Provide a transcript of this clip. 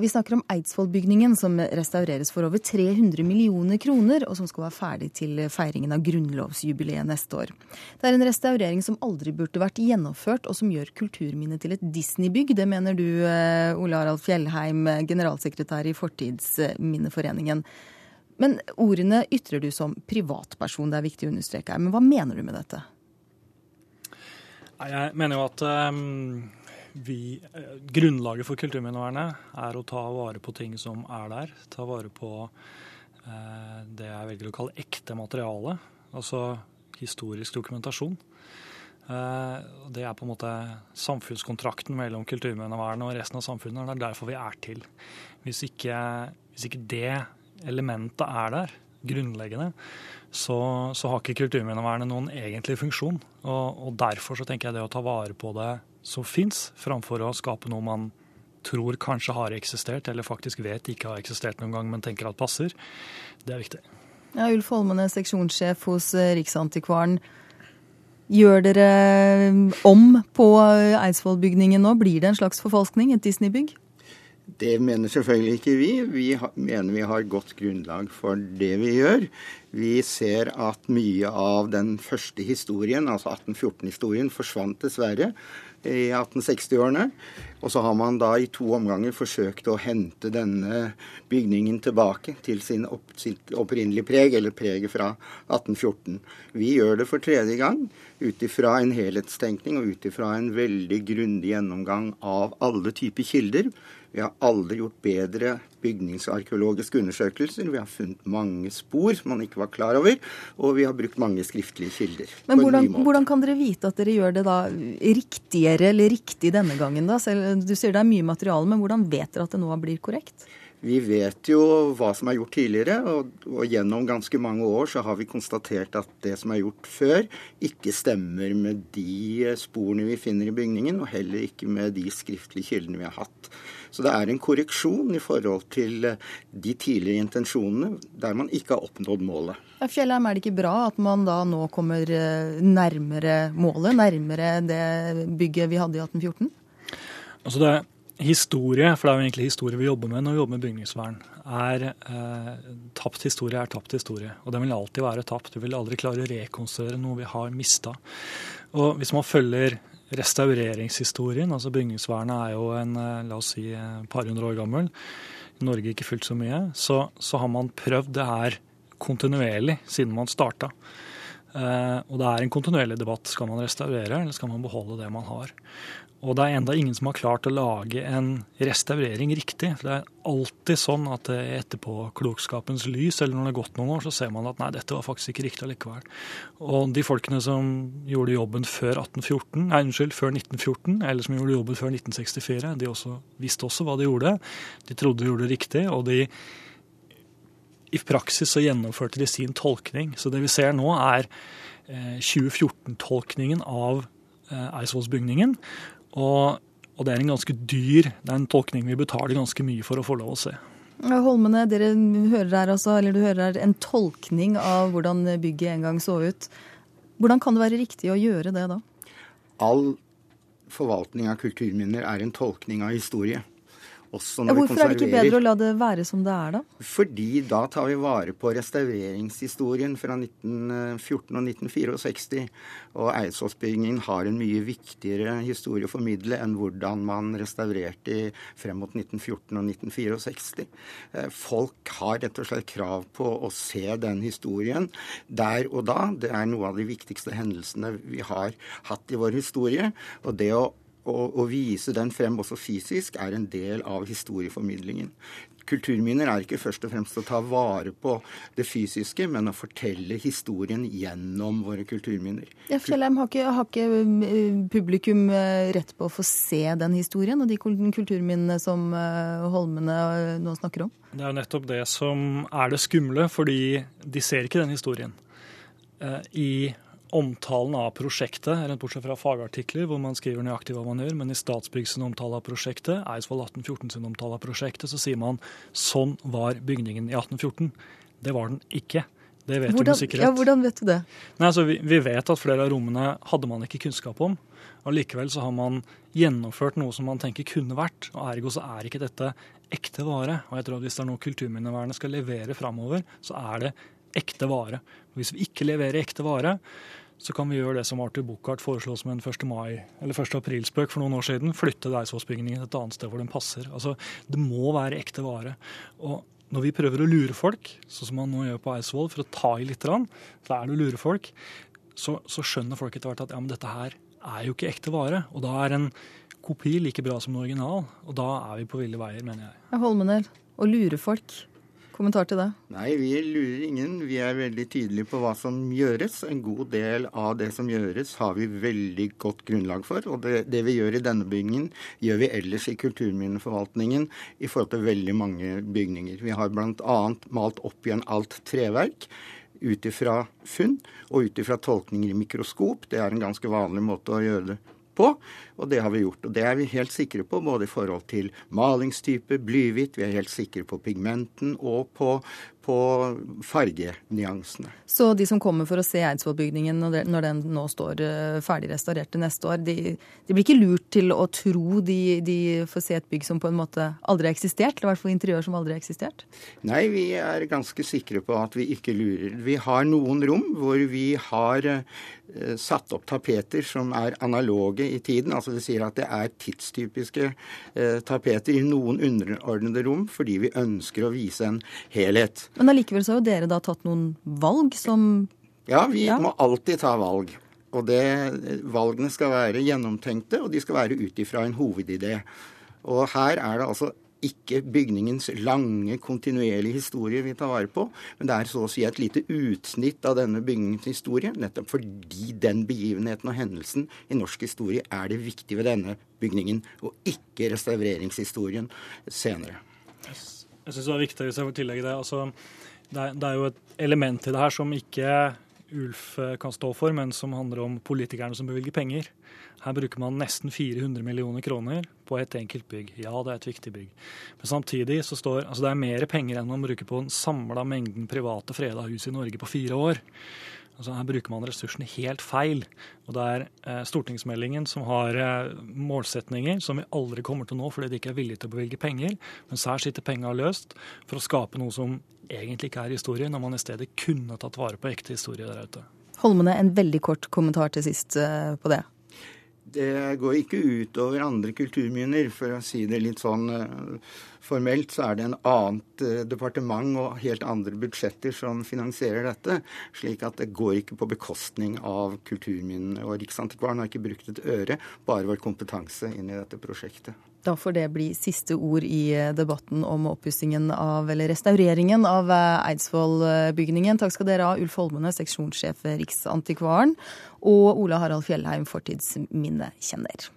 Vi snakker om Eidsvollbygningen, som restaureres for over 300 millioner kroner, og som skal være ferdig til feiringen av grunnlovsjubileet neste år. Det er en restaurering som aldri burde vært gjennomført, og som gjør kulturminnet til et Disney-bygg. Det mener du, eh, Ole Harald Fjellheim, generalsekretær i Fortidsminneforeningen. Men ordene ytrer du som privatperson, det er viktig å understreke her. Men hva mener du med dette? Jeg mener jo at um, vi, eh, grunnlaget for kulturminnevernet er å ta vare på ting som er der. Ta vare på eh, det jeg velger å kalle ekte materiale, altså historisk dokumentasjon. Eh, det er på en måte samfunnskontrakten mellom kulturminnevernet og resten av samfunnet. Det er derfor vi er til. Hvis ikke, hvis ikke det elementet er der, grunnleggende, så, så har ikke kulturminnevernet noen egentlig funksjon. Og, og derfor så tenker jeg det å ta vare på det som fins, framfor å skape noe man tror kanskje har eksistert, eller faktisk vet ikke har eksistert noen gang, men tenker at passer. Det er viktig. Ja, Ulf Holmene, seksjonssjef hos eh, Riksantikvaren. Gjør dere eh, om på eh, Eidsvollbygningen nå? Blir det en slags forfalskning, et Disney-bygg? Det mener selvfølgelig ikke vi. Vi mener vi har godt grunnlag for det vi gjør. Vi ser at mye av den første historien, altså 1814-historien, forsvant dessverre i 1860-årene. Og så har man da i to omganger forsøkt å hente denne bygningen tilbake til sin opp, sitt opprinnelige preg, eller preget fra 1814. Vi gjør det for tredje gang ut ifra en helhetstenkning og ut ifra en veldig grundig gjennomgang av alle typer kilder. Vi har aldri gjort bedre bygningsarkeologiske undersøkelser. Vi har funnet mange spor som man ikke var klar over, og vi har brukt mange skriftlige kilder. Men hvordan, hvordan, kan dere vite at dere gjør det da riktigere eller riktig denne gangen? da? Selv, du sier det er mye materiale, men hvordan vet dere at det nå blir korrekt? Vi vet jo hva som er gjort tidligere, og, og, gjennom ganske mange år så har vi konstatert at det som er gjort før, ikke stemmer med de sporene vi finner i bygningen, og heller ikke med de skriftlige kildene vi har hatt. Så det er en korreksjon i forhold til de tidligere intensjonene der man ikke har oppnådd målet. Ja, Fjellheim, er det ikke bra at man da nå kommer eh, nærmere målet, nærmere det bygget vi hadde i 1814? Altså det historie, for det er jo egentlig historie vi jobber med når vi jobber med bygningsvern, er eh, tapt historie er tapt historie. Og den vil alltid være tapt. Du vil aldri klare å rekonstruere noe vi har mista. Og hvis man følger restaureringshistorien, altså bygningsvernet er jo en eh, la oss si par hundre år gammel, i Norge ikke fullt så mye, så, så har man prøvd det her kontinuerlig siden man starta. Eh, og det er en kontinuerlig debatt. Skal man restaurere, eller skal man beholde det man har? Og det er enda ingen som har klart å lage en restaurering riktig. For det er alltid sånn at etterpå klokskapens lys, eller når det har gått noen år, så ser man at nei, dette var faktisk ikke riktig allikevel. Og de folkene som gjorde jobben før 1814, nei, unnskyld, før 1914, eller som gjorde jobben før 1964, de også, visste også hva de gjorde. De trodde de gjorde det riktig, og de i praksis så gjennomførte de sin tolkning. Så det vi ser nå, er 2014-tolkningen eh, av eh, Eidsvollsbygningen. Og, og, det er en ganske dyr det er en tolkning vi betaler ganske mye for å få lov å se. Holmene, dere hører her altså, eller du hører her en tolkning av hvordan bygget en gang så ut. Hvordan kan det være riktig å gjøre det da? All forvaltning av kulturminner er en tolkning av historie hvorfor er det ikke bedre å la det være som det er, da? Fordi da tar vi vare på restaureringshistorien fra 1914 og 1964. Og Eidsvollsbyggingen har en mye viktigere historie å formidle enn hvordan man restaurerte frem mot 1914 og 1964. Eh, folk har rett og slett krav på å se den historien der og da. Det er noe av de viktigste hendelsene vi har hatt i vår historie. Og det å å, vise den frem også fysisk er en del av historieformidlingen. Kulturminner er ikke først og fremst å ta vare på det fysiske, men å fortelle historien gjennom våre kulturminner. Ja, Fjellheim, har ikke, har ikke eh, publikum eh, rett på å få se den historien og de kulturminnene som eh, Holmene nå snakker om? Det er jo nettopp det som er det skumle, fordi de ser ikke den historien. I omtalen av prosjektet, rent bortsett fra fagartikler hvor man skriver nøyaktig hva man gjør, men i Statsbygg sin omtale av prosjektet, Eidsvoll 1814 sin omtale av prosjektet, så sier man sånn var bygningen i 1814. Det var den ikke. Det vet hvordan, du med sikkerhet. Ja, hvordan vet du det? Nei, altså, vi, vi, vet at flere av rommene hadde man ikke kunnskap om. og Likevel så har man gjennomført noe som man tenker kunne vært. og Ergo så er ikke dette ekte vare. Og jeg tror at Hvis det er noe kulturminnevernet skal levere framover, så er det ekte vare. Hvis vi ikke leverer ekte vare, så kan vi gjøre det som Arthur Buchardt foreslo som en 1. mai, eller 1. aprilspøk for noen år siden. Flytte Eidsvollsbygningen et annet sted hvor den passer. Altså, Det må være ekte vare. Og når vi prøver å lure folk, sånn som man nå gjør på Eidsvoll, for å ta i litt, så er det å lure folk, så, så skjønner folk etter hvert at ja, men dette her er jo ikke ekte vare. Og da er en kopi like bra som en original. Og da er vi på ville veier, mener jeg. Holmenel, å lure folk. Kommentar til det? Nei, vi lurer ingen. Vi er veldig tydelige på hva som gjøres. En god del av det som gjøres, har vi veldig godt grunnlag for. Og det, det vi gjør i denne bygningen, gjør vi ellers i kulturminneforvaltningen i forhold til veldig mange bygninger. Vi har bl.a. malt opp igjen alt treverk ut ifra funn og ut ifra tolkninger i mikroskop. Det er en ganske vanlig måte å gjøre det på, og det har vi gjort. Og det er vi helt sikre på, både i forhold til malingstype, blyhvitt, vi er helt sikre på pigmenten og på, på fargenyansene. Så de som kommer for å se Eidsvollbygningen når den nå står eh, ferdig restaurert til neste år, de, de, blir ikke lurt til å tro de, de, får se et bygg som på en måte aldri har eksistert? Eller i hvert fall interiør som aldri har eksistert? Nei, vi er ganske sikre på at vi ikke lurer. Vi har noen rom hvor vi har uh, satt opp tapeter som er analoge i tiden. altså Det sier at det er tidstypiske uh, tapeter i noen underordnede rom fordi vi ønsker å vise en helhet. Men allikevel så har jo dere da tatt noen valg som Ja, vi ja. må alltid ta valg. Og det, valgene skal være gjennomtenkte, og de skal være ut ifra en hovedidé. Og her er det altså ikke bygningens lange, kontinuerlige historie vi tar vare på, men det er så å si et lite utsnitt av denne bygningens historie, nettopp fordi den begivenheten og hendelsen i norsk historie er det viktige ved denne bygningen, og ikke restaureringshistorien senere. Jeg syns det var viktig hvis jeg får tillegge det. Altså, det, er, det er jo et element i det her som ikke Ulf eh, kan stå for, men som handler om politikerne som bevilger penger. Her bruker man nesten 400 millioner kroner på et enkelt bygg. Ja, det er et viktig bygg. Men samtidig så står altså det er mer penger enn man bruker på den samla mengden private freda hus i Norge på fire år. Altså Her bruker man ressursene helt feil. Og det er eh, stortingsmeldingen som har eh, målsetninger som vi aldri kommer til å nå fordi de ikke er villige til å bevilge penger. Mens her sitter penga løst for å skape noe som egentlig ikke er historie, når man i stedet kunne tatt vare på ekte historie der ute. Holmene, en veldig kort kommentar til sist eh, på det. Det går ikke utover andre kulturminner, for å si det litt sånn eh, formelt. Så er det en annet eh, departement og helt andre budsjetter som finansierer dette. Slik at det går ikke på bekostning av kulturminnene. Og Riksantikvaren har ikke brukt et øre, bare vår kompetanse inn i dette prosjektet. Da får det bli siste ord i eh, debatten om oppussingen av, eller restaureringen av eh, Eidsvollbygningen. Takk skal dere ha, Ulf Holmene, seksjonssjef Riksantikvaren, og Ola Harald Fjellheim, fortidsminnekjenner.